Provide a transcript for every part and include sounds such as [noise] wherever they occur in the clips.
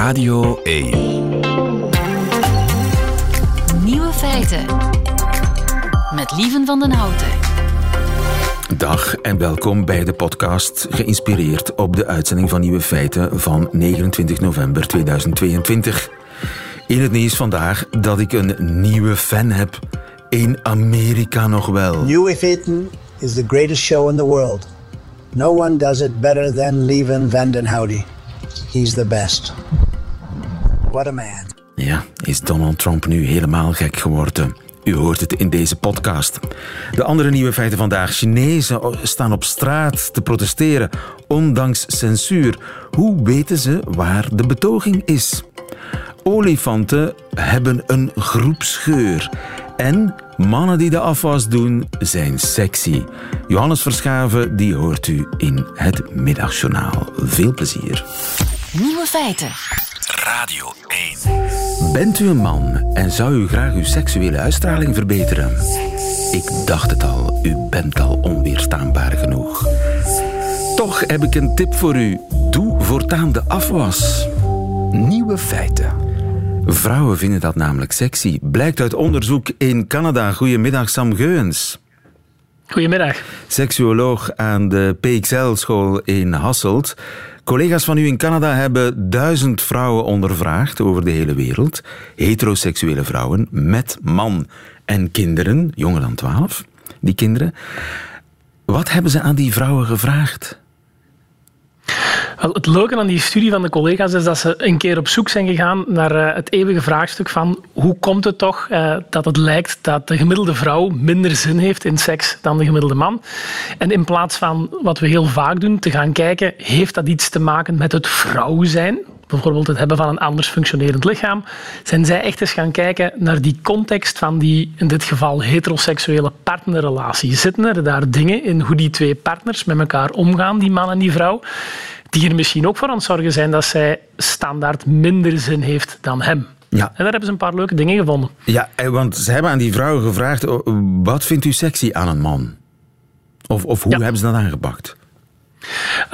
Radio 1. Nieuwe feiten. Met Lieven van den Houten. Dag en welkom bij de podcast geïnspireerd op de uitzending van Nieuwe Feiten van 29 november 2022. In het nieuws vandaag dat ik een nieuwe fan heb. In Amerika nog wel. Nieuwe Feiten is the greatest show in the world. No one does it better than Lieven van den Houten. He's the best. What a man. Ja, is Donald Trump nu helemaal gek geworden? U hoort het in deze podcast. De andere nieuwe feiten vandaag. Chinezen staan op straat te protesteren, ondanks censuur. Hoe weten ze waar de betoging is? Olifanten hebben een groepsgeur. En mannen die de afwas doen, zijn sexy. Johannes Verschaven, die hoort u in het Middagjournaal. Veel plezier. Nieuwe feiten. Radio 1. Bent u een man en zou u graag uw seksuele uitstraling verbeteren? Ik dacht het al, u bent al onweerstaanbaar genoeg. Toch heb ik een tip voor u. Doe voortaan de afwas. Nieuwe feiten. Vrouwen vinden dat namelijk sexy. Blijkt uit onderzoek in Canada. Goedemiddag, Sam Geuns. Goedemiddag. Seksuoloog aan de PXL-school in Hasselt. Collega's van u in Canada hebben duizend vrouwen ondervraagd over de hele wereld. Heteroseksuele vrouwen met man en kinderen, jonger dan twaalf, die kinderen. Wat hebben ze aan die vrouwen gevraagd? Het leuke aan die studie van de collega's is dat ze een keer op zoek zijn gegaan naar uh, het eeuwige vraagstuk van hoe komt het toch uh, dat het lijkt dat de gemiddelde vrouw minder zin heeft in seks dan de gemiddelde man. En in plaats van wat we heel vaak doen, te gaan kijken, heeft dat iets te maken met het vrouw zijn? bijvoorbeeld het hebben van een anders functionerend lichaam, zijn zij echt eens gaan kijken naar die context van die, in dit geval, heteroseksuele partnerrelatie. Zitten er daar dingen in hoe die twee partners met elkaar omgaan, die man en die vrouw, die er misschien ook voor aan het zorgen zijn dat zij standaard minder zin heeft dan hem. Ja. En daar hebben ze een paar leuke dingen gevonden. Ja, want ze hebben aan die vrouwen gevraagd, wat vindt u sexy aan een man? Of, of hoe hebben ze dat aangepakt?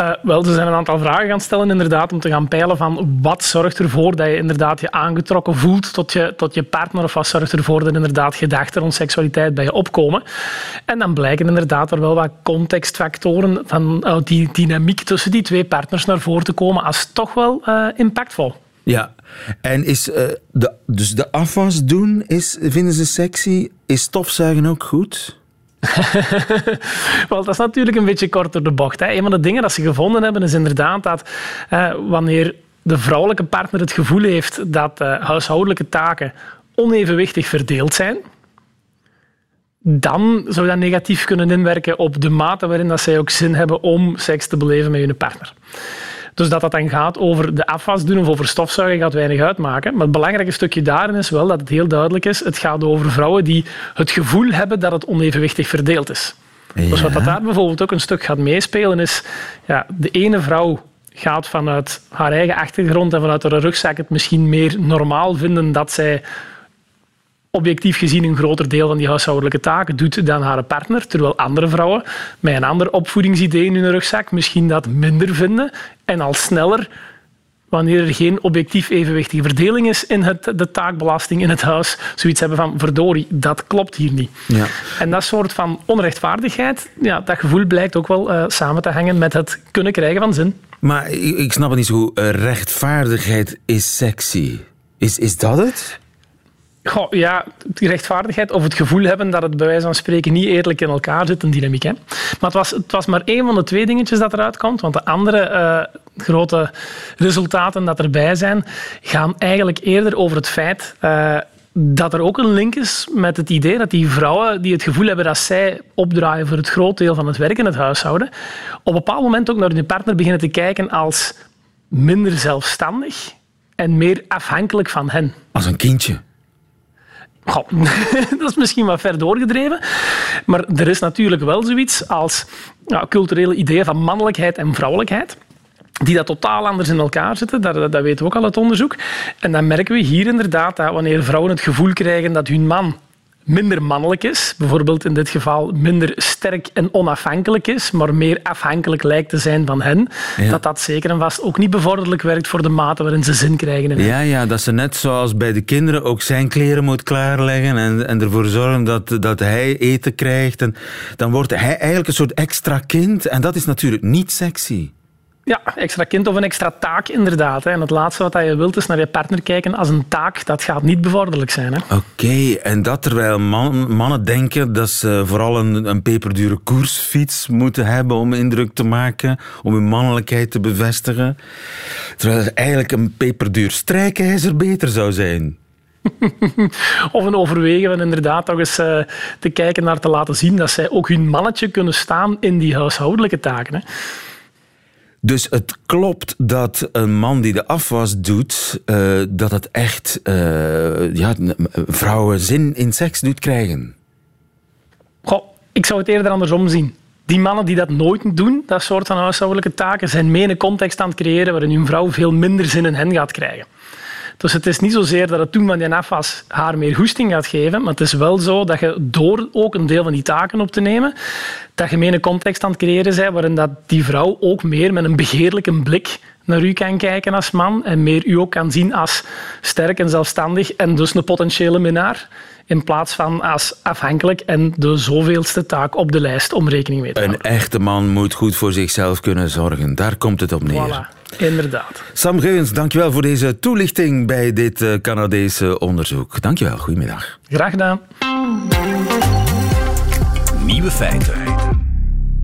Uh, wel, er zijn een aantal vragen gaan stellen inderdaad, om te gaan peilen van wat zorgt ervoor dat je inderdaad je aangetrokken voelt tot je, tot je partner of wat zorgt ervoor dat inderdaad gedachten rond seksualiteit bij je opkomen. En dan blijken inderdaad er wel wat contextfactoren van uh, die dynamiek tussen die twee partners naar voren te komen als toch wel uh, impactvol. Ja, en is de, dus de afwas doen, is, vinden ze sexy? Is stofzuigen ook goed? [laughs] Wel, dat is natuurlijk een beetje korter de bocht. Hè. Een van de dingen dat ze gevonden hebben is inderdaad dat eh, wanneer de vrouwelijke partner het gevoel heeft dat uh, huishoudelijke taken onevenwichtig verdeeld zijn, dan zou dat negatief kunnen inwerken op de mate waarin dat zij ook zin hebben om seks te beleven met hun partner. Dus dat dat dan gaat over de afwas doen of over stofzuigen gaat weinig uitmaken. Maar het belangrijke stukje daarin is wel dat het heel duidelijk is. Het gaat over vrouwen die het gevoel hebben dat het onevenwichtig verdeeld is. Ja. Dus wat dat daar bijvoorbeeld ook een stuk gaat meespelen is... Ja, de ene vrouw gaat vanuit haar eigen achtergrond en vanuit haar rugzak het misschien meer normaal vinden dat zij objectief gezien een groter deel van die huishoudelijke taken doet dan haar partner, terwijl andere vrouwen met een ander opvoedingsidee in hun rugzak misschien dat minder vinden en al sneller wanneer er geen objectief evenwichtige verdeling is in het, de taakbelasting in het huis, zoiets hebben van verdorie, dat klopt hier niet. Ja. En dat soort van onrechtvaardigheid, ja, dat gevoel blijkt ook wel uh, samen te hangen met het kunnen krijgen van zin. Maar ik snap het niet zo goed. Rechtvaardigheid is sexy. Is, is dat het? Goh, ja, die rechtvaardigheid of het gevoel hebben dat het bij wijze van spreken niet eerlijk in elkaar zit, een dynamiek. Hè? Maar het was, het was maar één van de twee dingetjes dat eruit komt, want de andere uh, grote resultaten dat erbij zijn, gaan eigenlijk eerder over het feit uh, dat er ook een link is met het idee dat die vrouwen die het gevoel hebben dat zij opdraaien voor het groot deel van het werk in het huishouden, op een bepaald moment ook naar hun partner beginnen te kijken als minder zelfstandig en meer afhankelijk van hen. Als een kindje. [laughs] Dat is misschien wat ver doorgedreven. Maar er is natuurlijk wel zoiets als culturele ideeën van mannelijkheid en vrouwelijkheid. Die dat totaal anders in elkaar zitten, dat, dat weten we ook al uit onderzoek. En dan merken we hier inderdaad dat wanneer vrouwen het gevoel krijgen dat hun man minder mannelijk is, bijvoorbeeld in dit geval minder sterk en onafhankelijk is, maar meer afhankelijk lijkt te zijn van hen, Ja. dat dat zeker en vast ook niet bevorderlijk werkt voor de mate waarin ze zin krijgen in hen. Ja, ja, dat ze net zoals bij de kinderen ook zijn kleren moet klaarleggen en, en ervoor zorgen dat, dat hij eten krijgt. En dan wordt hij eigenlijk een soort extra kind en dat is natuurlijk niet sexy. Ja, extra kind of een extra taak inderdaad. En het laatste wat je wilt is naar je partner kijken als een taak. Dat gaat niet bevorderlijk zijn. Oké, en dat terwijl man- mannen denken dat ze vooral een, een peperdure koersfiets moeten hebben om indruk te maken, om hun mannelijkheid te bevestigen. Terwijl eigenlijk een peperduur strijkijzer beter zou zijn. [laughs] Of een overwegen van inderdaad toch eens eh, te kijken naar te laten zien dat zij ook hun mannetje kunnen staan in die huishoudelijke taken. Hè. Dus het klopt dat een man die de afwas doet, eh, dat het echt eh, ja, vrouwen zin in seks doet krijgen. Goh, ik zou het eerder andersom zien. Die mannen die dat nooit doen, dat soort van huishoudelijke taken, zijn mee een context aan het creëren waarin hun vrouw veel minder zin in hen gaat krijgen. Dus het is niet zozeer dat het doen van die afwas haar meer goesting gaat geven, maar het is wel zo dat je door ook een deel van die taken op te nemen, dat je een context aan het creëren bent waarin dat die vrouw ook meer met een begeerlijke blik naar u kan kijken als man en meer u ook kan zien als sterk en zelfstandig en dus een potentiële minnaar, in plaats van als afhankelijk en de zoveelste taak op de lijst om rekening mee te Een houden. echte man moet goed voor zichzelf kunnen zorgen. Daar komt het op neer. Voilà, inderdaad. Sam Geuns, dankjewel voor deze toelichting bij dit eh, Canadese onderzoek. Dankjewel, goedemiddag. Graag gedaan. Nieuwe feiten.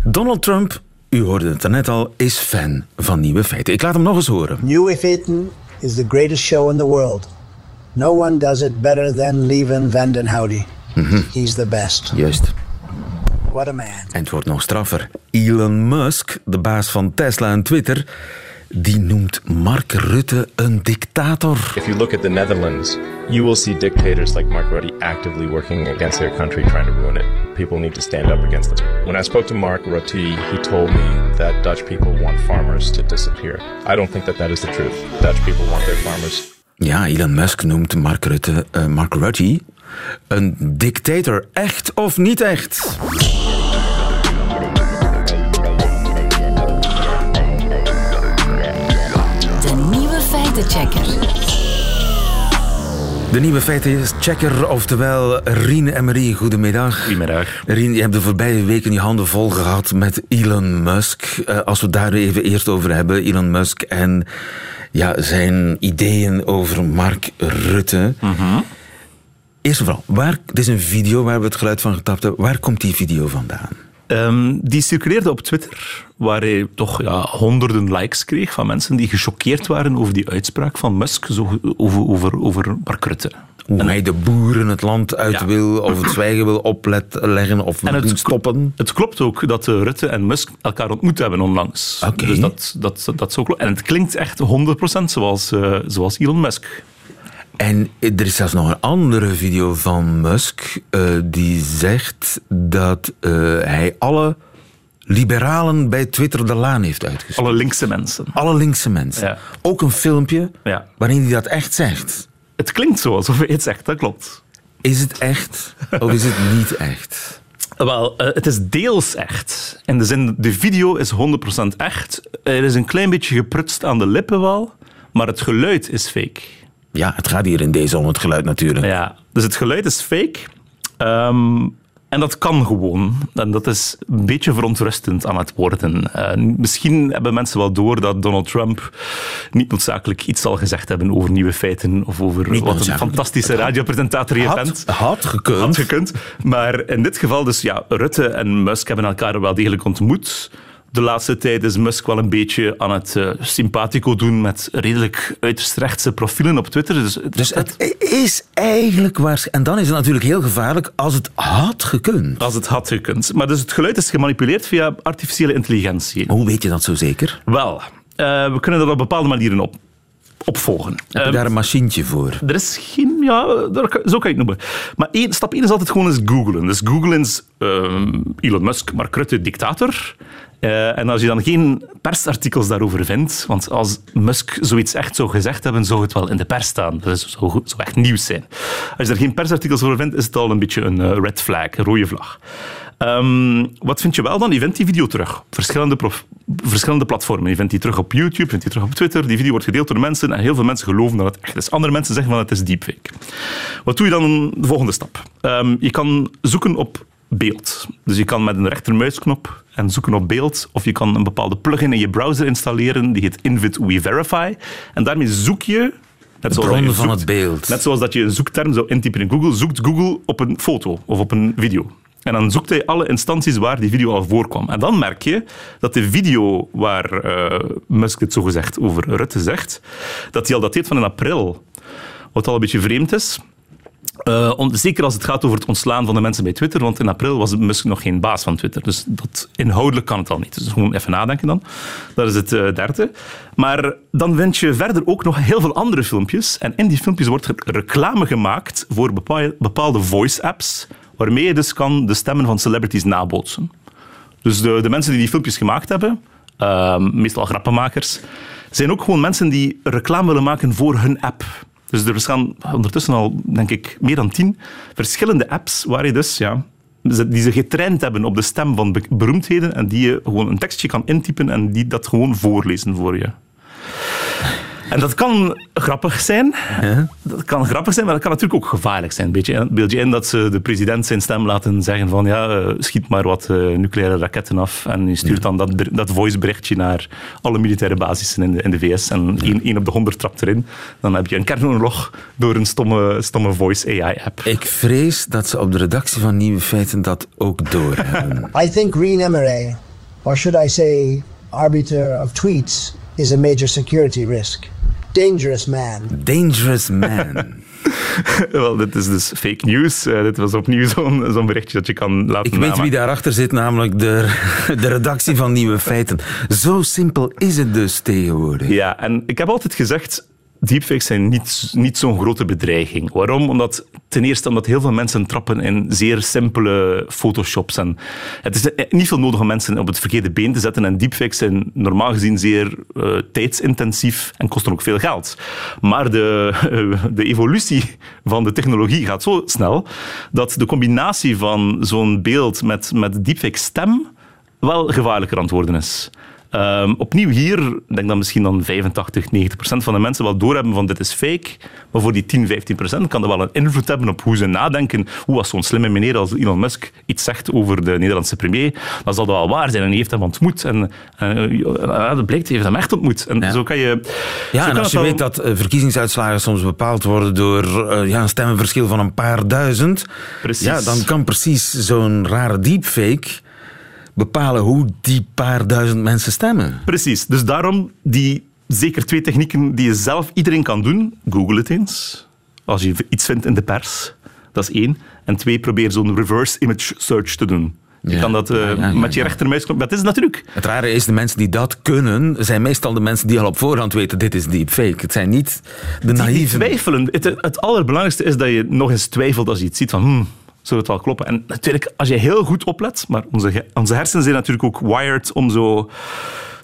Donald Trump, u hoorde het net al, is fan van nieuwe feiten. Ik laat hem nog eens horen. New Feiten is the greatest show in the world. No one does it better than Levin Vandenhoudi. Mhm. He's the best. Juist. What a man. En het wordt nog straffer. Elon Musk, de baas van Tesla en Twitter, die noemt Mark Rutte een dictator. If you look at the Netherlands, you will see dictators like Mark Rutte actively working against their country, trying to ruin it. People need to stand up against this. When I spoke to Mark Rutte, he told me that Dutch people want farmers to disappear. I don't think that that is the truth. Dutch people want their farmers Ja, Elon Musk noemt Mark Rutte, eh, Mark Rutte een dictator. Echt of niet echt? De nieuwe feitenchecker. De nieuwe feitenchecker, oftewel Rien en Marie, goedemiddag. Goedemiddag. Rien, je hebt de voorbije weken je handen vol gehad met Elon Musk. Eh, als we het daar even eerst over hebben, Elon Musk en ja, zijn ideeën over Mark Rutte. Eerst en vooral, waar, dit is een video waar we het geluid van getapt hebben. Waar komt die video vandaan? Ehm, die circuleerde op Twitter, waar hij toch ja, honderden likes kreeg van mensen die gechoqueerd waren over die uitspraak van Musk zo, over, over, over Mark Rutte. Hoe hij de boeren het land uit Ja. wil, of het zwijgen wil opleggen of En het stoppen. Het klopt ook dat eh, Rutte en Musk elkaar ontmoet hebben onlangs. Dus dat, dat, dat zo klopt. En het klinkt echt 100% zoals, eh, zoals Elon Musk. En er is zelfs nog een andere video van Musk eh, die zegt dat eh, hij alle liberalen bij Twitter de laan heeft uitgestuurd. Alle linkse mensen. Alle linkse mensen. Ja. Ook een filmpje Ja. waarin hij dat echt zegt. Het klinkt zo alsof hij het zegt, dat klopt. Is het echt of is het niet echt? Wel, eh, het is deels echt. In de zin, de video is 100% echt. Er is een klein beetje geprutst aan de lippen wel, maar het geluid is fake. Ja, het gaat hier in deze om het geluid natuurlijk. Ja, dus het geluid is fake. Ehm, en dat kan gewoon. En dat is een beetje verontrustend aan het worden. Eh, misschien hebben mensen wel door dat Donald Trump niet noodzakelijk iets zal gezegd hebben over nieuwe feiten of over wat een fantastische radiopresentator je Had, bent. had gekund. Had gekund. Maar in dit geval, dus ja, Rutte en Musk hebben elkaar wel degelijk ontmoet. De laatste tijd is Musk wel een beetje aan het eh, sympathico doen met redelijk uiterst rechtse profielen op Twitter. Dus, het- Dus het is eigenlijk waar. En dan is het natuurlijk heel gevaarlijk als het had gekund. Als het had gekund. Maar dus het geluid is gemanipuleerd via artificiële intelligentie. Hoe weet je dat zo zeker? Wel, eh, we kunnen dat op bepaalde manieren op, opvolgen. Heb je Ehm, daar een machientje voor? Er is geen, ja, zo kan je het noemen. Maar één, stap 1 is altijd gewoon eens googlen. Dus googlen is ehm, Elon Musk, Mark Rutte, dictator. Uh, en als je dan geen persartikels daarover vindt, want als Musk zoiets echt zou gezegd hebben, zou het wel in de pers staan. Dat zou, zou echt nieuws zijn. Als je er geen persartikels over vindt, is het al een beetje een uh, red flag, een rode vlag. Um, wat vind je wel dan? Je vindt die video terug. Verschillende, verschillende platformen. Je vindt die terug op YouTube, je vindt die terug op Twitter. Die video wordt gedeeld door mensen en heel veel mensen geloven dat het echt is. Andere mensen zeggen van het is deepfake. Wat doe je dan de volgende stap? Um, je kan zoeken op beeld. Dus je kan met een rechtermuisknop en zoeken op beeld, of je kan een bepaalde plugin in je browser installeren, die heet Invid We Verify. En daarmee zoek je Net zoals, van het beeld. net zoals dat je een zoekterm zou intypen in Google, zoekt Google op een foto of op een video. En dan zoekt hij alle instanties waar die video al voorkwam. En dan merk je dat de video waar uh, Musk het zogezegd over Rutte zegt, dat die al dateert van in april. Wat al een beetje vreemd is. On, zeker als het gaat over het ontslaan van de mensen bij Twitter, want in april was Musk nog geen baas van Twitter. Dus dat, inhoudelijk kan het al niet. Dus gewoon even nadenken dan. Dat is het uh, derde. Maar dan vind je verder ook nog heel veel andere filmpjes. En in die filmpjes wordt reclame gemaakt voor bepaalde voice-apps waarmee je dus kan de stemmen van celebrities nabootsen. Dus de, de mensen die die filmpjes gemaakt hebben, uh, meestal grappenmakers, zijn ook gewoon mensen die reclame willen maken voor hun app. Dus er bestaan ondertussen al, denk ik, meer dan tien verschillende apps waar je dus, ja, die ze getraind hebben op de stem van beroemdheden en die je gewoon een tekstje kan intypen en die dat gewoon voorlezen voor je. En dat kan grappig zijn. Dat kan grappig zijn, maar dat kan natuurlijk ook gevaarlijk zijn. Beetje, beeld je in dat ze de president zijn stem laten zeggen van ja, eh, schiet maar wat uh, nucleaire raketten af en je stuurt dan dat, dat voiceberichtje naar alle militaire basissen in de, in de VS en één, op de honderd trapt erin. Dan heb je een kernoorlog door een stomme, stomme voice AI-app. Ik vrees dat ze op de redactie van Nieuwe Feiten dat ook doorhebben. [laughs] I think Green Emirates, or should I say arbiter of tweets, is a major security risk. Dangerous man. Dangerous man. [laughs] Wel, dit is dus fake news. Uh, dit was opnieuw [laughs] zo'n zo'n berichtje dat je kan laten Ik weet wie daarachter zit, namelijk de, de redactie van Nieuwe Feiten. Zo simpel is het dus tegenwoordig. Ja, en ik heb altijd gezegd, deepfakes zijn niet, niet zo'n grote bedreiging. Waarom? Omdat ten eerste omdat heel veel mensen trappen in zeer simpele photoshops. En het is niet veel nodig om mensen op het verkeerde been te zetten. En deepfakes zijn normaal gezien zeer uh, tijdsintensief en kosten ook veel geld. Maar de, uh, de evolutie van de technologie gaat zo snel dat de combinatie van zo'n beeld met, met deepfake stem wel gevaarlijker aan het worden is. Um, opnieuw hier, denk dat misschien dan 85, 90 procent van de mensen wel doorhebben van dit is fake. Maar voor die 10, 15 procent kan dat wel een invloed hebben op hoe ze nadenken. Hoe als zo'n slimme meneer als Elon Musk iets zegt over de Nederlandse premier, dan zal dat wel waar zijn. En hij heeft hem ontmoet. En uh, dat blijkt, hij heeft hem echt ontmoet. En ja. zo kan je... Ja, en als je weet dat verkiezingsuitslagen soms bepaald worden door uh, ja, een stemmenverschil van een paar duizend, precies. Ja, dan kan precies zo'n rare deepfake bepalen hoe die paar duizend mensen stemmen. Precies. Dus daarom die zeker twee technieken die je zelf iedereen kan doen. Google het eens. Als je iets vindt in de pers. Dat is één. En twee, probeer zo'n reverse image search te doen. Je kan dat uh, met je rechtermuisknop. Dat is natuurlijk. Het rare is, de mensen die dat kunnen, zijn meestal de mensen die al op voorhand weten: dit is deepfake. Het zijn niet de naïeve. Die twijfelen. Het, het allerbelangrijkste is dat je nog eens twijfelt als je iets ziet van. Hmm, zou het wel kloppen. En natuurlijk, als je heel goed oplet, maar onze, onze hersenen zijn natuurlijk ook wired om zo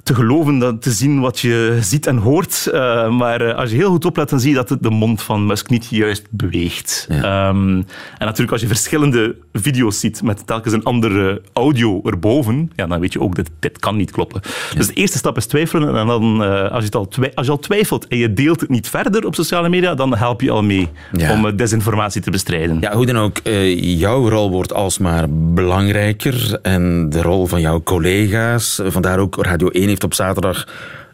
te geloven, dat, te zien wat je ziet en hoort. Uh, maar uh, als je heel goed oplet, dan zie je dat de mond van Musk niet juist beweegt. Ja. Um, en natuurlijk, als je verschillende video's ziet met telkens een andere audio erboven, ja, dan weet je ook dat dit kan niet kloppen. Ja. Dus de eerste stap is twijfelen. En dan, uh, als, je het al als je al twijfelt en je deelt het niet verder op sociale media, dan help je al mee ja. om desinformatie te bestrijden. Ja, hoe dan ook, jouw rol wordt alsmaar belangrijker en de rol van jouw collega's. Vandaar ook Radio 1 heeft op zaterdag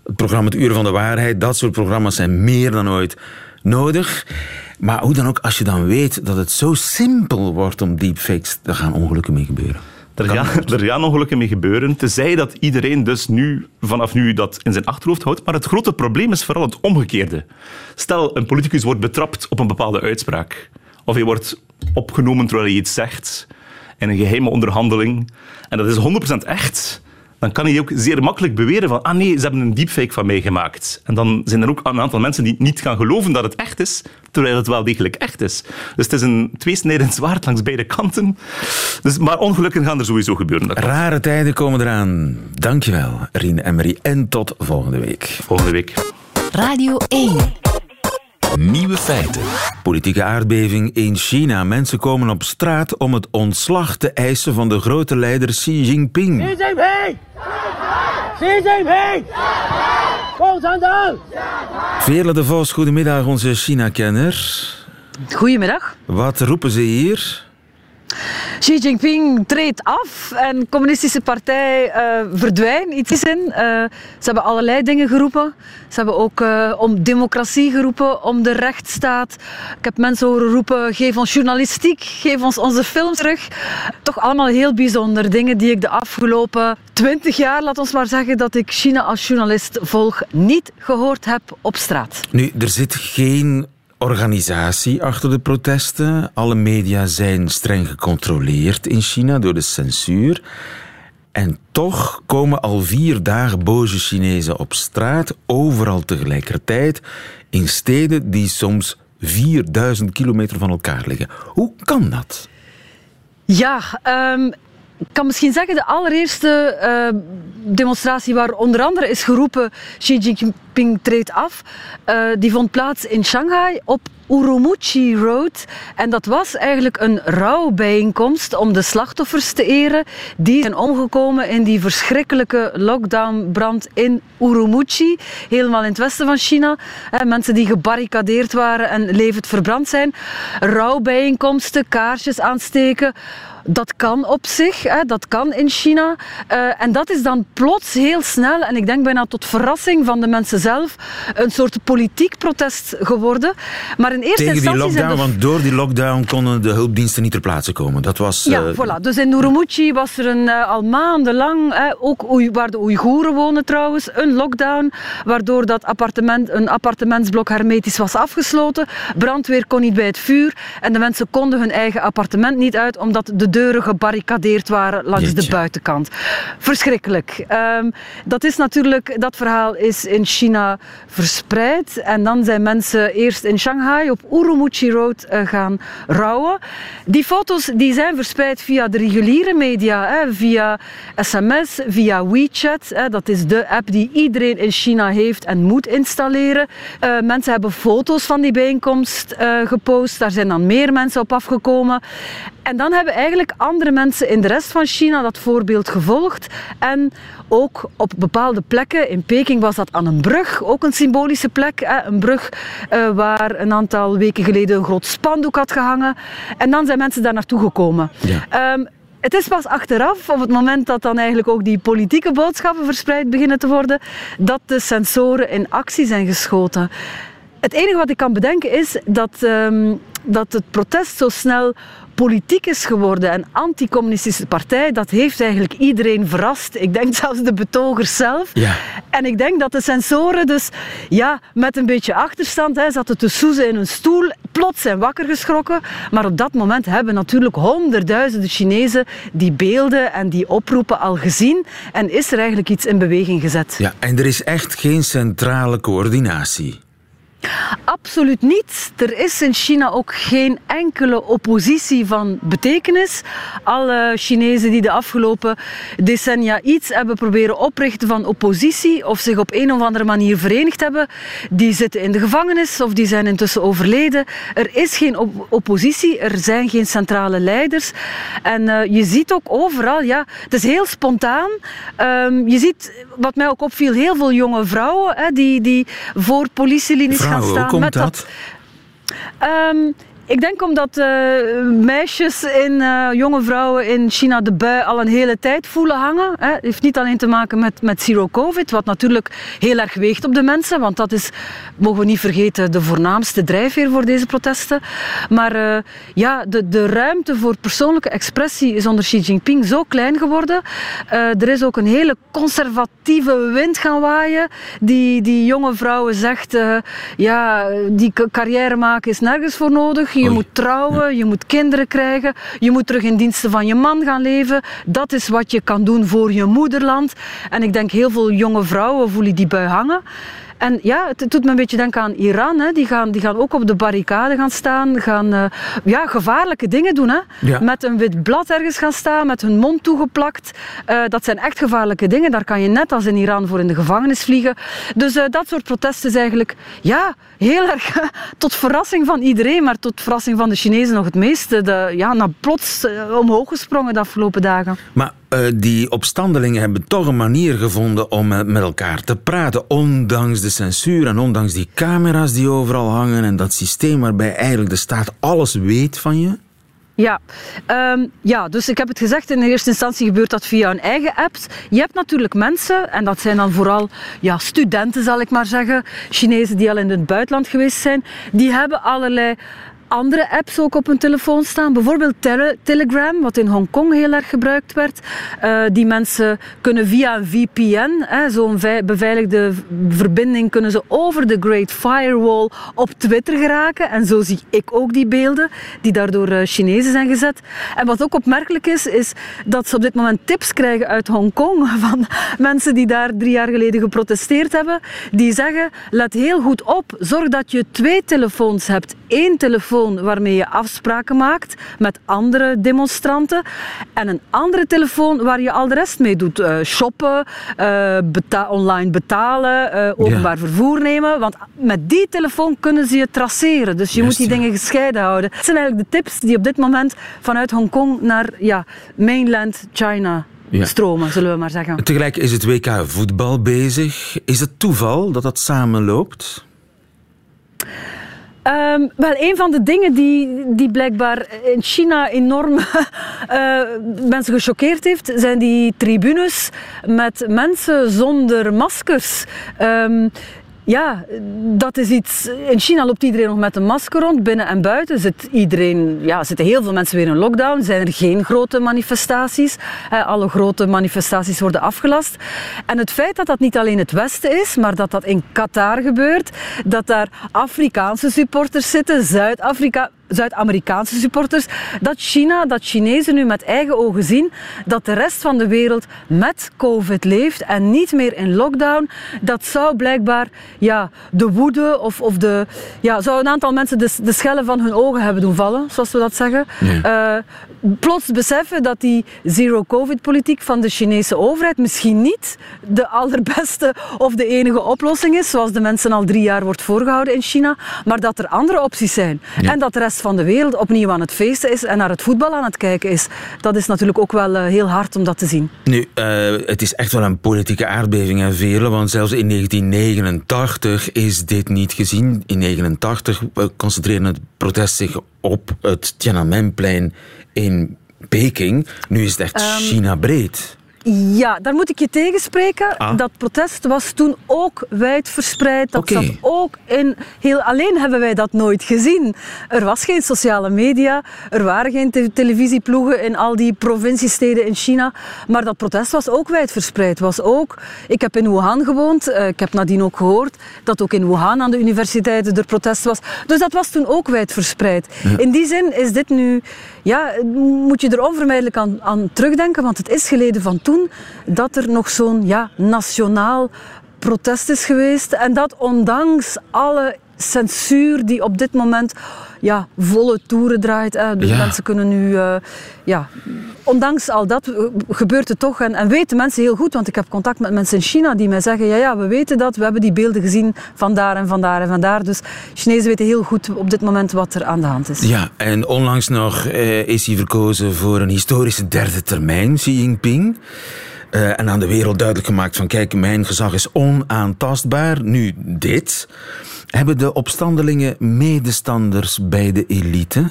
het programma Het Uren van de Waarheid. Dat soort programma's zijn meer dan ooit nodig. Maar hoe dan ook, als je dan weet dat het zo simpel wordt om deepfakes, daar gaan ongelukken mee gebeuren. Er gaan, er gaan ongelukken mee gebeuren, tenzij dat iedereen dus nu, vanaf nu dat in zijn achterhoofd houdt. Maar het grote probleem is vooral het omgekeerde. Stel, een politicus wordt betrapt op een bepaalde uitspraak. Of hij wordt opgenomen terwijl hij iets zegt in een geheime onderhandeling. En dat is 100% echt dan kan hij ook zeer makkelijk beweren van ah nee, ze hebben een deepfake van mij gemaakt. En dan zijn er ook een aantal mensen die niet gaan geloven dat het echt is, terwijl het wel degelijk echt is. Dus het is een tweesnijdend zwaard langs beide kanten. Dus, maar ongelukken gaan er sowieso gebeuren. Rare tijden komen eraan. Dankjewel, Rien Emery. En tot volgende week. Volgende week. Radio 1. Nieuwe feiten. Politieke aardbeving in China. Mensen komen op straat om het ontslag te eisen van de grote leider Xi Jinping. Xi Jinping! Xi Jinping! Veerle de Vos, goedemiddag, onze China-kenner. Goedemiddag. Wat roepen ze hier? Xi Jinping treedt af en de communistische partij eh verdwijnt. Iets in. Eh, ze hebben allerlei dingen geroepen. Ze hebben ook eh, om democratie geroepen, om de rechtsstaat. Ik heb mensen horen roepen, geef ons journalistiek, geef ons onze films terug. Toch allemaal heel bijzonder. Dingen die ik de afgelopen twintig jaar, laat ons maar zeggen, dat ik China als journalist volg, niet gehoord heb op straat. Nu, er zit geen organisatie achter de protesten. Alle media zijn streng gecontroleerd in China door de censuur. En toch komen al vier dagen boze Chinezen op straat, overal tegelijkertijd, in steden die soms 4000 kilometer van elkaar liggen. Hoe kan dat? Ja, ehm, ik kan misschien zeggen de allereerste eh, demonstratie waar onder andere is geroepen Xi Jinping treedt af, eh, die vond plaats in Shanghai op Urumqi Road. En dat was eigenlijk een rouwbijeenkomst om de slachtoffers te eren die zijn omgekomen in die verschrikkelijke lockdownbrand in Urumqi, helemaal in het westen van China. Hè, mensen die gebarricadeerd waren en levend verbrand zijn. Rouwbijeenkomsten, kaarsjes aansteken. Dat kan op zich, hè, dat kan in China. Eh, en dat is dan plots heel snel, en ik denk bijna tot verrassing van de mensen zelf, een soort politiek protest geworden. Maar in eerste Tegen die instantie lockdown, de want door die lockdown konden de hulpdiensten niet ter plaatse komen. Dat was... ja, eh, voilà. Dus in Urumqi was er een, eh, al maandenlang, hè, ook waar de Oeigoeren wonen trouwens, een lockdown, waardoor dat appartement, een appartementsblok hermetisch was afgesloten. Brandweer kon niet bij het vuur en de mensen konden hun eigen appartement niet uit, omdat de deuren gebarricadeerd waren langs de buitenkant. Verschrikkelijk. Ehm, dat is natuurlijk, dat verhaal is in China verspreid en dan zijn mensen eerst in Shanghai op Urumqi Road eh, gaan rouwen. Die foto's die zijn verspreid via de reguliere media, hè, via sms, via WeChat. Hè, dat is de app die iedereen in China heeft en moet installeren. Eh, mensen hebben foto's van die bijeenkomst eh, gepost. Daar zijn dan meer mensen op afgekomen. En dan hebben eigenlijk andere mensen in de rest van China dat voorbeeld gevolgd. En ook op bepaalde plekken, in Peking was dat aan een brug, ook een symbolische plek. Een brug eh, waar een aantal weken geleden een groot spandoek had gehangen. En dan zijn mensen daar naartoe gekomen. Ja. Ehm, het is pas achteraf, op het moment dat dan eigenlijk ook die politieke boodschappen verspreid beginnen te worden, dat de sensoren in actie zijn geschoten. Het enige wat ik kan bedenken is dat, ehm, dat het protest zo snel politiek is geworden. En anticommunistische partij, dat heeft eigenlijk iedereen verrast. Ik denk [laughs] zelfs de betogers zelf. Ja. En ik denk dat de sensoren dus ja, met een beetje achterstand hè, zaten te soezen in hun stoel, plots zijn wakker geschrokken. Maar op dat moment hebben natuurlijk honderdduizenden Chinezen die beelden en die oproepen al gezien. En is er eigenlijk iets in beweging gezet. Ja, en er is echt geen centrale coördinatie. Absoluut niet. Er is in China ook geen enkele oppositie van betekenis. Alle Chinezen die de afgelopen decennia iets hebben proberen oprichten van oppositie of zich op een of andere manier verenigd hebben, die zitten in de gevangenis of die zijn intussen overleden. Er is geen op- oppositie, er zijn geen centrale leiders. En eh, je ziet ook overal, ja, het is heel spontaan. Ehm, je ziet, wat mij ook opviel, heel veel jonge vrouwen hè, die, die voor politielinies gaan staan. hoe komt dat? Ehm, ik denk omdat eh, meisjes en eh, jonge vrouwen in China de bui al een hele tijd voelen hangen. Het heeft niet alleen te maken met, met zero covid, wat natuurlijk heel erg weegt op de mensen, want dat is, mogen we niet vergeten, de voornaamste drijfveer voor deze protesten. Maar eh, ja, de, de ruimte voor persoonlijke expressie is onder Xi Jinping zo klein geworden. Er is ook een hele conservatieve wind gaan waaien, die, die jonge vrouwen zegt, ja, die ca- carrière maken is nergens voor nodig. Je moet trouwen, je moet kinderen krijgen, je moet terug in diensten van je man gaan leven. Dat is wat je kan doen voor je moederland. En ik denk heel veel jonge vrouwen voelen die bui hangen. En ja, het doet me een beetje denken aan Iran. Hè. Die, gaan, die gaan ook op de barricade gaan staan, gaan uh, ja, gevaarlijke dingen doen. Hè. Ja. Met een wit blad ergens gaan staan, met hun mond toegeplakt. Uh, dat zijn echt gevaarlijke dingen. Daar kan je net als in Iran voor in de gevangenis vliegen. Dus uh, dat soort protesten is eigenlijk ja, heel erg [laughs] tot verrassing van iedereen, maar tot verrassing van de Chinezen nog het meeste. De, ja, nou, plots omhoog gesprongen de afgelopen dagen. Maar uh, die opstandelingen hebben toch een manier gevonden om uh, met elkaar te praten. Ondanks de censuur en ondanks die camera's die overal hangen en dat systeem waarbij eigenlijk de staat alles weet van je. Ja. Um, ja, dus ik heb het gezegd, in de eerste instantie gebeurt dat via hun eigen apps. Je hebt natuurlijk mensen, en dat zijn dan vooral ja, studenten zal ik maar zeggen, Chinezen die al in het buitenland geweest zijn, die hebben allerlei andere apps ook op hun telefoon staan. Bijvoorbeeld tele Telegram, wat in Hongkong heel erg gebruikt werd. Uh, die mensen kunnen via een VPN, zo'n beveiligde verbinding, kunnen ze over de Great Firewall op Twitter geraken. En zo zie ik ook die beelden die daardoor uh, Chinezen zijn gezet. En wat ook opmerkelijk is, is dat ze op dit moment tips krijgen uit Hongkong [laughs] van mensen die daar drie jaar geleden geprotesteerd hebben. Die zeggen, let heel goed op, zorg dat je twee telefoons hebt. Eén telefoon waarmee je afspraken maakt met andere demonstranten. En een andere telefoon waar je al de rest mee doet. Uh, shoppen, uh, beta online betalen, uh, openbaar ja. vervoer nemen. Want met die telefoon kunnen ze je traceren. Dus je moet die ja. dingen gescheiden houden. Dat zijn eigenlijk de tips die op dit moment vanuit Hongkong naar ja, mainland China Ja. stromen, zullen we maar zeggen. Tegelijk is het WK voetbal bezig. Is het toeval dat dat samenloopt? Um, wel, een van de dingen die, die blijkbaar in China enorm uh, [laughs] mensen gechoqueerd heeft, zijn die tribunes met mensen zonder maskers. Um, ja, dat is iets. In China loopt iedereen nog met een masker rond, binnen en buiten. Zit iedereen, ja, zitten heel veel mensen weer in lockdown. Zijn er geen grote manifestaties. Alle grote manifestaties worden afgelast. En het feit dat dat niet alleen het Westen is, maar dat dat in Qatar gebeurt, dat daar Afrikaanse supporters zitten, Zuid-Afrika. Zuid-Amerikaanse supporters, dat China, dat Chinezen nu met eigen ogen zien dat de rest van de wereld met COVID leeft en niet meer in lockdown, dat zou blijkbaar ja, de woede of, of de, ja, zou een aantal mensen de, de schellen van hun ogen hebben doen vallen, zoals we dat zeggen. Uh, plots beseffen dat die zero-covid-politiek van de Chinese overheid misschien niet de allerbeste of de enige oplossing is, zoals de mensen al drie jaar wordt voorgehouden in China, maar dat er andere opties zijn. En dat de rest van de wereld opnieuw aan het feesten is en naar het voetbal aan het kijken is. Dat is natuurlijk ook wel uh, heel hard om dat te zien. Nu, uh, het is echt wel een politieke aardbeving, hè, Veerle, want zelfs in 1989 is dit niet gezien. In 1989 uh, concentreerde het protest zich op het Tiananmenplein in Peking. Nu is het echt um, China breed. Ja, daar moet ik je tegenspreken. Ah. Dat protest was toen ook wijd verspreid. Dat zat ook in heel... Alleen hebben wij dat nooit gezien. Er was geen sociale media, er waren geen te televisieploegen in al die provinciesteden in China. Maar dat protest was ook wijd verspreid. Was ook... Ik heb in Wuhan gewoond. Uh, ik heb nadien ook gehoord dat ook in Wuhan aan de universiteiten er protest was. Dus dat was toen ook wijd verspreid. Ja. In die zin is dit nu... Ja, moet je er onvermijdelijk aan, aan terugdenken, want het is geleden van toen dat er nog zo'n ja, nationaal protest is geweest. En dat ondanks alle censuur die op dit moment ja, volle toeren draait. Hè. Dus Ja. mensen kunnen nu... Uh, ja, ondanks al dat uh, gebeurt het toch. En, en weten mensen heel goed, want ik heb contact met mensen in China die mij zeggen ja, ja, we weten dat, we hebben die beelden gezien van daar en van daar en van daar. Dus Chinezen weten heel goed op dit moment wat er aan de hand is. Ja, en onlangs nog eh, is hij verkozen voor een historische derde termijn, Xi Jinping. Uh, en aan de wereld duidelijk gemaakt van kijk, mijn gezag is onaantastbaar. Nu dit. Hebben de opstandelingen medestanders bij de elite?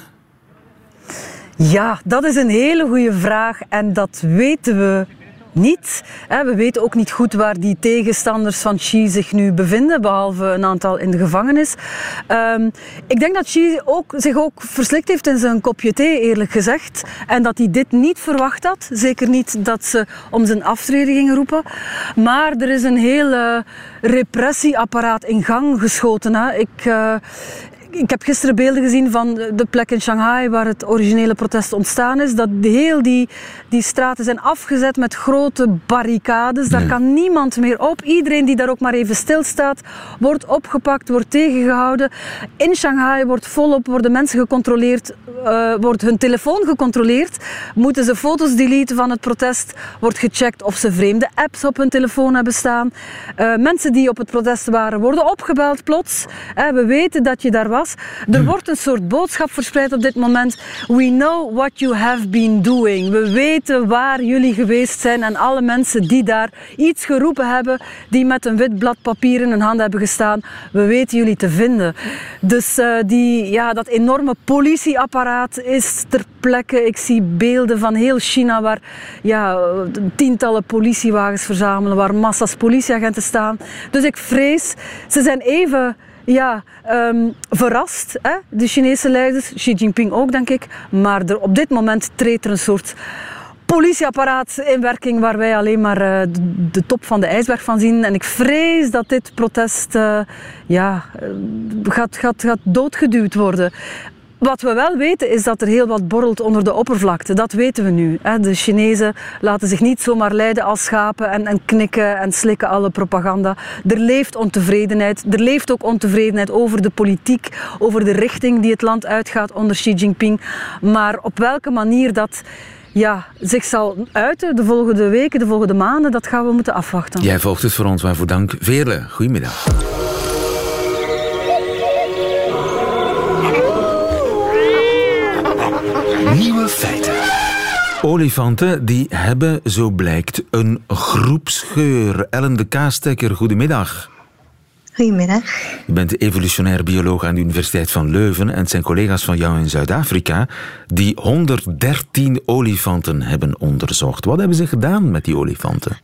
Ja, dat is een hele goede vraag en dat weten we niet. We weten ook niet goed waar die tegenstanders van Xi zich nu bevinden, behalve een aantal in de gevangenis. Um, ik denk dat Xi ook, zich ook verslikt heeft in zijn kopje thee, eerlijk gezegd. En dat hij dit niet verwacht had. Zeker niet dat ze om zijn aftreden gingen roepen. Maar er is een heel uh, repressieapparaat in gang geschoten. Ik, uh, ik heb gisteren beelden gezien van de plek in Shanghai waar het originele protest ontstaan is. Dat heel die, die straten zijn afgezet met grote barricades. Daar kan niemand meer op. Iedereen die daar ook maar even stilstaat, wordt opgepakt, wordt tegengehouden. In Shanghai wordt volop worden mensen gecontroleerd, uh, wordt hun telefoon gecontroleerd. Moeten ze foto's deleten van het protest, wordt gecheckt of ze vreemde apps op hun telefoon hebben staan. Uh, mensen die op het protest waren, worden opgebeld plots. Uh, we weten dat je daar was. Er hmm. wordt een soort boodschap verspreid op dit moment. We know what you have been doing. We weten waar jullie geweest zijn en alle mensen die daar iets geroepen hebben, die met een wit blad papier in hun hand hebben gestaan. We weten jullie te vinden. Dus uh, die, ja, dat enorme politieapparaat is ter plekke. Ik zie beelden van heel China waar ja, tientallen politiewagens verzamelen, waar massa's politieagenten staan. Dus ik vrees, ze zijn even ja, um, verrast. Hè? De Chinese leiders, Xi Jinping ook, denk ik. Maar er, op dit moment treedt er een soort politieapparaat in werking waar wij alleen maar uh, de, top van de ijsberg van zien. En ik vrees dat dit protest uh, ja, uh, gaat, gaat, gaat doodgeduwd worden. Wat we wel weten is dat er heel wat borrelt onder de oppervlakte. Dat weten we nu. De Chinezen laten zich niet zomaar leiden als schapen en, en knikken en slikken alle propaganda. Er leeft ontevredenheid. Er leeft ook ontevredenheid over de politiek, over de richting die het land uitgaat onder Xi Jinping. Maar op welke manier dat ja, zich zal uiten de volgende weken, de volgende maanden, dat gaan we moeten afwachten. Jij volgt het voor ons, waarvoor dank. Veerle, goedemiddag. Nieuwe feiten. Olifanten die hebben, zo blijkt, een groepsgeur. Ellen de Kaastekker, goedemiddag. Goedemiddag. Je bent evolutionair bioloog aan de Universiteit van Leuven en het zijn collega's van jou in Zuid-Afrika die 113 olifanten hebben onderzocht. Wat hebben ze gedaan met die olifanten?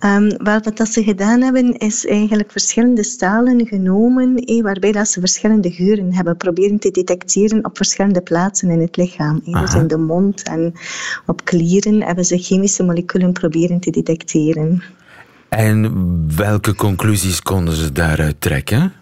Um, wat dat ze gedaan hebben, is eigenlijk verschillende stalen genomen, eh, waarbij dat ze verschillende geuren hebben proberen te detecteren op verschillende plaatsen in het lichaam. Eh, dus in de mond en op klieren hebben ze chemische moleculen proberen te detecteren. En welke conclusies konden ze daaruit trekken?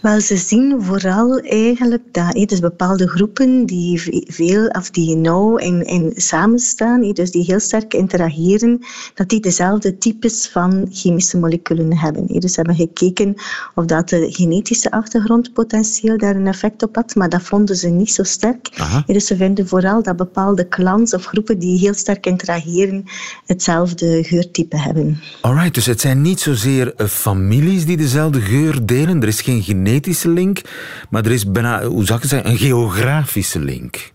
Wel, ze zien vooral eigenlijk dat dus bepaalde groepen die veel of die nauw in, in samenstaan, dus die heel sterk interageren, dat die dezelfde types van chemische moleculen hebben. Dus ze hebben gekeken of dat de genetische achtergrond potentieel daar een effect op had, maar dat vonden ze niet zo sterk. Dus ze vinden vooral dat bepaalde clans of groepen die heel sterk interageren hetzelfde geurtype hebben. Alright, dus het zijn niet zozeer eh, families die dezelfde geur delen, er is geen genetische link, maar er is bijna, hoe een geografische link.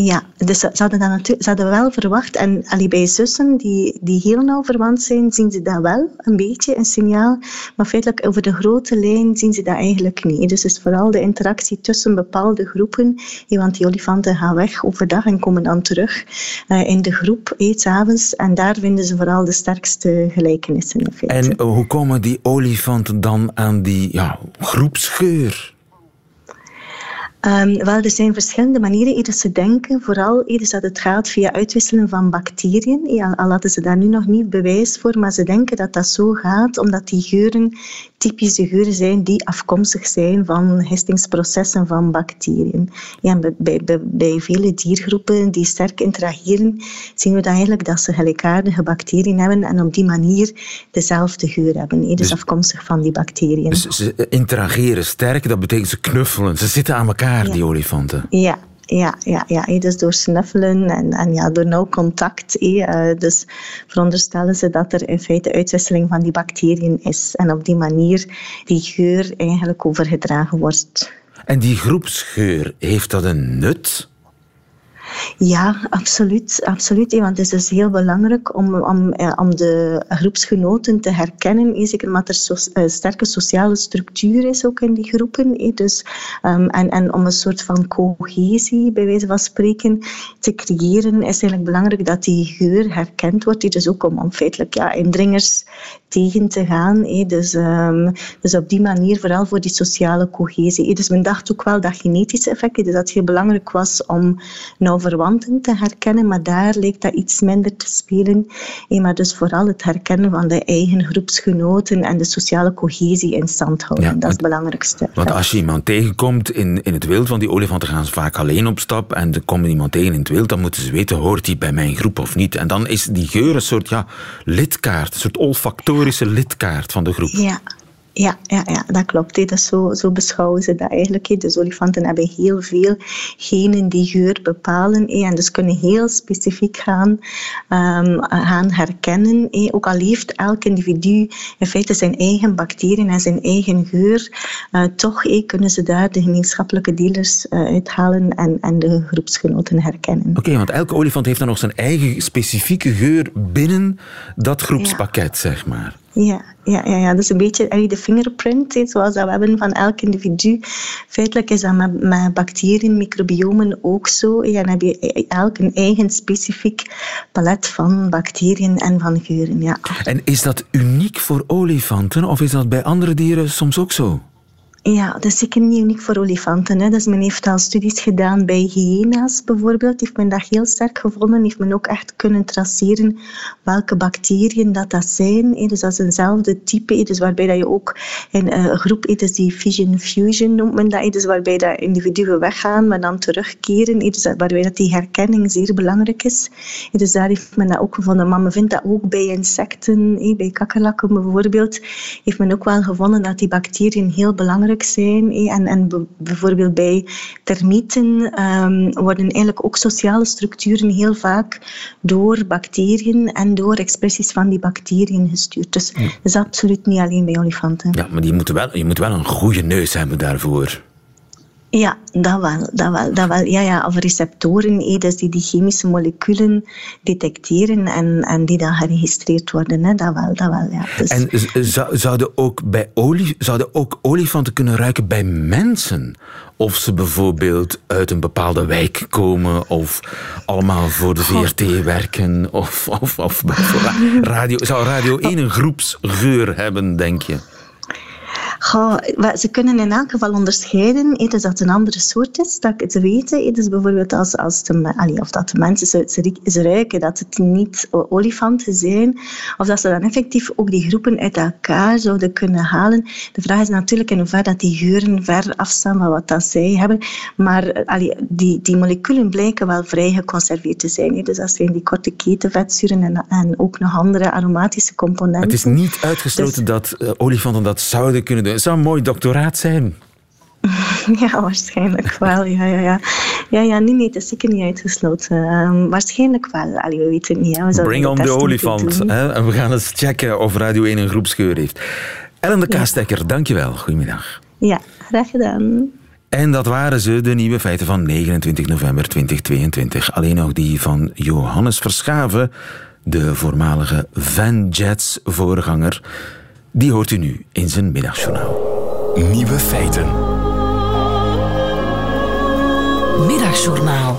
Ja, dus ze hadden, dat natuurlijk, wel verwacht. En allee, bij zussen die, die heel nauw verwant zijn, zien ze dat wel, een beetje, een signaal. Maar feitelijk over de grote lijn zien ze dat eigenlijk niet. Dus het is vooral de interactie tussen bepaalde groepen. Want die olifanten gaan weg overdag en komen dan terug uh, in de groep, s'avonds. En daar vinden ze vooral de sterkste gelijkenissen. En hoe komen die olifanten dan aan die ja, groepsgeur? Um, wel, er zijn verschillende manieren dat ze denken. Vooral dat het gaat via uitwisselen van bacteriën. Ja, al hadden ze daar nu nog niet bewijs voor, maar ze denken dat dat zo gaat, omdat die geuren typische geuren zijn die afkomstig zijn van histingsprocessen van bacteriën. Ja, bij, bij, bij vele diergroepen die sterk interageren, zien we dan eigenlijk dat ze gelijkaardige bacteriën hebben en op die manier dezelfde geur hebben. Dus, dus afkomstig van die bacteriën. Dus ze interageren sterk, dat betekent ze knuffelen. Ze zitten aan elkaar, die olifanten. Ja, ja, ja, ja. Dus door snuffelen en, en ja, door nauw contact. Eh, dus veronderstellen ze dat er in feite uitwisseling van die bacteriën is. En op die manier die geur eigenlijk overgedragen wordt. En die groepsgeur, heeft dat een nut? Ja, absoluut. absoluut want het is dus heel belangrijk om, om, eh, om de groepsgenoten te herkennen. Zeker omdat er so, uh, sterke sociale structuur is ook in die groepen. Dus, um, en, en om een soort van cohesie, bij wijze van spreken, te creëren, is eigenlijk belangrijk dat die geur herkend wordt. Dus ook om, om feitelijk ja, indringers tegen te gaan. Dus, um, dus op die manier, vooral voor die sociale cohesie. Dus men dacht ook wel dat genetische effecten, dus dat het heel belangrijk was om nou verwanten te herkennen, maar daar lijkt dat iets minder te spelen. maar dus vooral het herkennen van de eigen groepsgenoten en de sociale cohesie in stand houden. dat is het belangrijkste. Want als je iemand tegenkomt in, in het wild, want die olifanten gaan vaak alleen op stap en er komt iemand tegen in het wild, dan moeten ze weten, hoort hij bij mijn groep of niet? En dan is die geur een soort ja, lidkaart, een soort olfactorische lidkaart van de groep. Ja, ja, ja, ja, dat klopt. He. Zo, zo beschouwen ze dat eigenlijk. Dus olifanten hebben heel veel genen die geur bepalen. En dus kunnen heel specifiek gaan, um, gaan herkennen. Ook al heeft elk individu in feite zijn eigen bacteriën en zijn eigen geur, uh, toch kunnen ze daar de gemeenschappelijke dealers uh, uithalen en, en de groepsgenoten herkennen. Oké, want elke olifant heeft dan nog zijn eigen specifieke geur binnen dat groepspakket, zeg maar. Ja, ja, ja, ja, dus een beetje de fingerprint, zoals dat we hebben van elk individu. Feitelijk is dat met, bacteriën, microbiomen ook zo. En dan heb je elk een eigen specifiek palet van bacteriën en van geuren. Ja. En is dat uniek voor olifanten of is dat bij andere dieren soms ook zo? Ja, dat is zeker niet uniek voor olifanten. Hè. Dus men heeft al studies gedaan bij hyena's bijvoorbeeld. Heeft men dat heel sterk gevonden. Heeft men ook echt kunnen traceren welke bacteriën dat, dat zijn. Dus dat is eenzelfde type. Dus waarbij dat je ook in een groep eet, dus die fission fusion noemt men dat. Dus waarbij dat individuen weggaan, maar dan terugkeren. Dus waarbij dat die herkenning zeer belangrijk is. Dus daar heeft men dat ook gevonden. Maar men vindt dat ook bij insecten, bij kakkerlakken bijvoorbeeld. Heeft men ook wel gevonden dat die bacteriën heel belangrijk zijn. En, en bijvoorbeeld bij termieten um, worden eigenlijk ook sociale structuren heel vaak door bacteriën en door expressies van die bacteriën gestuurd. Dus dat is absoluut niet alleen bij olifanten. Ja, maar je moet wel, je moet wel een goede neus hebben daarvoor. Ja, dat wel. Dat wel, dat wel. Ja, ja, of receptoren, dus die die chemische moleculen detecteren en, en die dan geregistreerd worden. Hè. Dat wel, dat wel, ja. Dus... En zouden ook, bij olie, zouden ook olifanten kunnen ruiken bij mensen? Of ze bijvoorbeeld uit een bepaalde wijk komen, of allemaal voor de VRT werken, of, of, of radio, zou Radio 1 een groepsgeur hebben, denk je? Goh, ze kunnen in elk geval onderscheiden dus dat het een andere soort is, dat ik het weten. Dus bijvoorbeeld als, als de, allee, of dat de mensen ze, ze, ze, ruiken dat het niet olifanten zijn, of dat ze dan effectief ook die groepen uit elkaar zouden kunnen halen. De vraag is natuurlijk in hoeverre dat die geuren ver afstaan van wat dat zij hebben. Maar allee, die, die moleculen blijken wel vrij geconserveerd te zijn. Dus dat zijn die korte ketenvetzuren en, en ook nog andere aromatische componenten. Het is niet uitgesloten dus- dat uh, olifanten dat zouden kunnen doen het zou een mooi doctoraat zijn. [laughs] Ja, waarschijnlijk wel. Ja, ja, ja. Ja, ja nee, nee, het is zeker niet uitgesloten. Um, waarschijnlijk wel. Allee, we weten het niet. Hè. We Bring on the olifant. Hè? En we gaan eens checken of Radio 1 een groepsgeur heeft. Ellen de Kaastekker, ja. dankjewel. Goedemiddag. Ja, graag gedaan. En dat waren ze, de nieuwe feiten van 29 november 2022. Alleen nog die van Johannes Verschaven, de voormalige Van Jets voorganger die hoort u nu in zijn middagjournaal. Nieuwe feiten. Middagjournaal.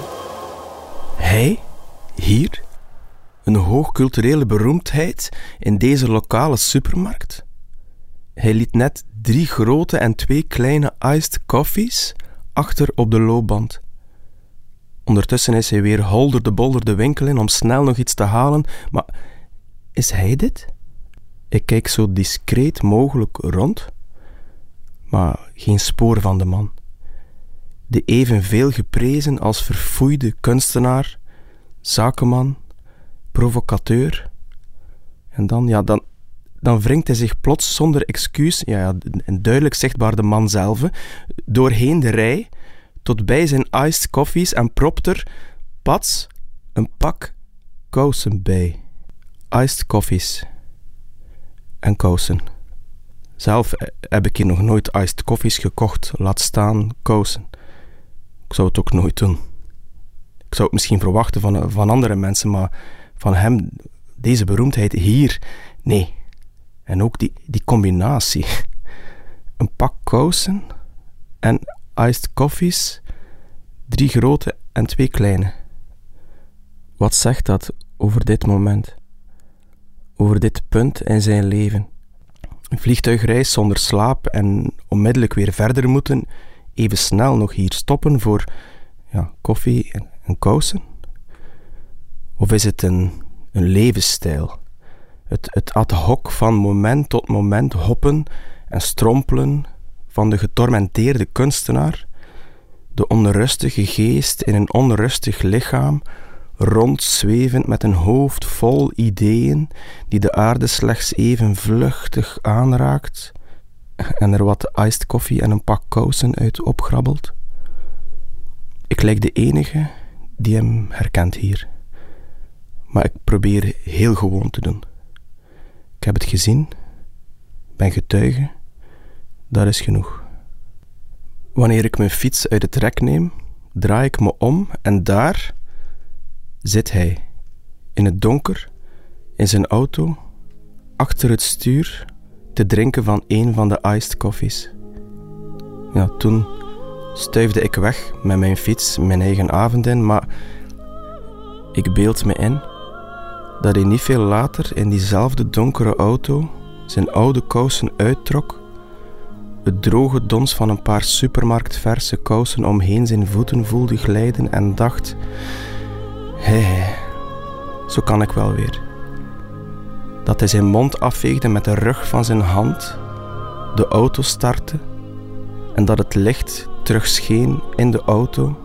Hij, hier, een hoogculturele beroemdheid in deze lokale supermarkt. Hij liet net drie grote en twee kleine iced coffees achter op de loopband. Ondertussen is hij weer holder de bolder de winkel in om snel nog iets te halen, maar is hij dit? Ik kijk zo discreet mogelijk rond, maar geen spoor van de man. De evenveel geprezen als verfoeide kunstenaar, zakenman, provocateur. En dan, ja, dan, dan wringt hij zich plots zonder excuus, ja, en duidelijk zichtbaar de man zelf, doorheen de rij tot bij zijn iced coffees en propt er, pats, een pak kousen bij. Iced coffees en kousen. Zelf heb ik hier nog nooit iced koffies gekocht, laat staan kousen. Ik zou het ook nooit doen. Ik zou het misschien verwachten van, van andere mensen, maar van hem, deze beroemdheid hier, nee. En ook die, die combinatie. [laughs] Een pak kousen en iced koffies, drie grote en twee kleine. Wat zegt dat over dit moment? Over dit punt in zijn leven. Een vliegtuigreis zonder slaap en onmiddellijk weer verder moeten, even snel nog hier stoppen voor ja, koffie en kousen? Of is het een, een levensstijl? Het, het ad hoc van moment tot moment hoppen en strompelen van de getormenteerde kunstenaar, de onrustige geest in een onrustig lichaam, rondzwevend met een hoofd vol ideeën die de aarde slechts even vluchtig aanraakt en er wat iced koffie en een pak kousen uit opgrabbelt. Ik lijk de enige die hem herkent hier. Maar ik probeer heel gewoon te doen. Ik heb het gezien, ben getuige, dat is genoeg. Wanneer ik mijn fiets uit het rek neem, draai ik me om en daar zit hij, in het donker, in zijn auto, achter het stuur, te drinken van een van de iced coffees. Ja, toen stuifde ik weg met mijn fiets, mijn eigen avond in, maar ik beeld me in dat hij niet veel later in diezelfde donkere auto zijn oude kousen uittrok, het droge dons van een paar supermarktverse kousen omheen zijn voeten voelde glijden en dacht: hé, zo kan ik wel weer. Dat hij zijn mond afveegde met de rug van zijn hand, de auto startte en dat het licht terug scheen in de auto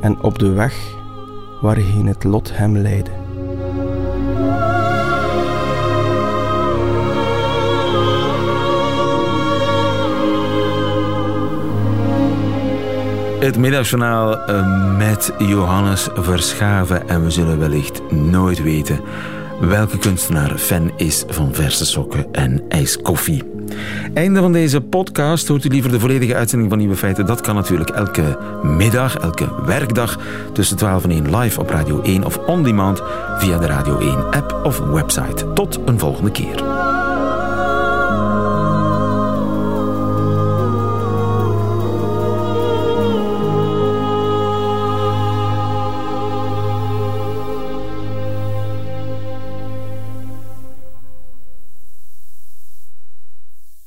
en op de weg waarheen het lot hem leidde. Het middagjournaal eh, met Johannes Verschaven. En we zullen wellicht nooit weten welke kunstenaar fan is van verse sokken en ijskoffie. Einde van deze podcast. Hoort u liever de volledige uitzending van Nieuwe Feiten? Dat kan natuurlijk elke middag, elke werkdag tussen 12 en 1 live op Radio 1 of on demand via de Radio 1 app of website. Tot een volgende keer.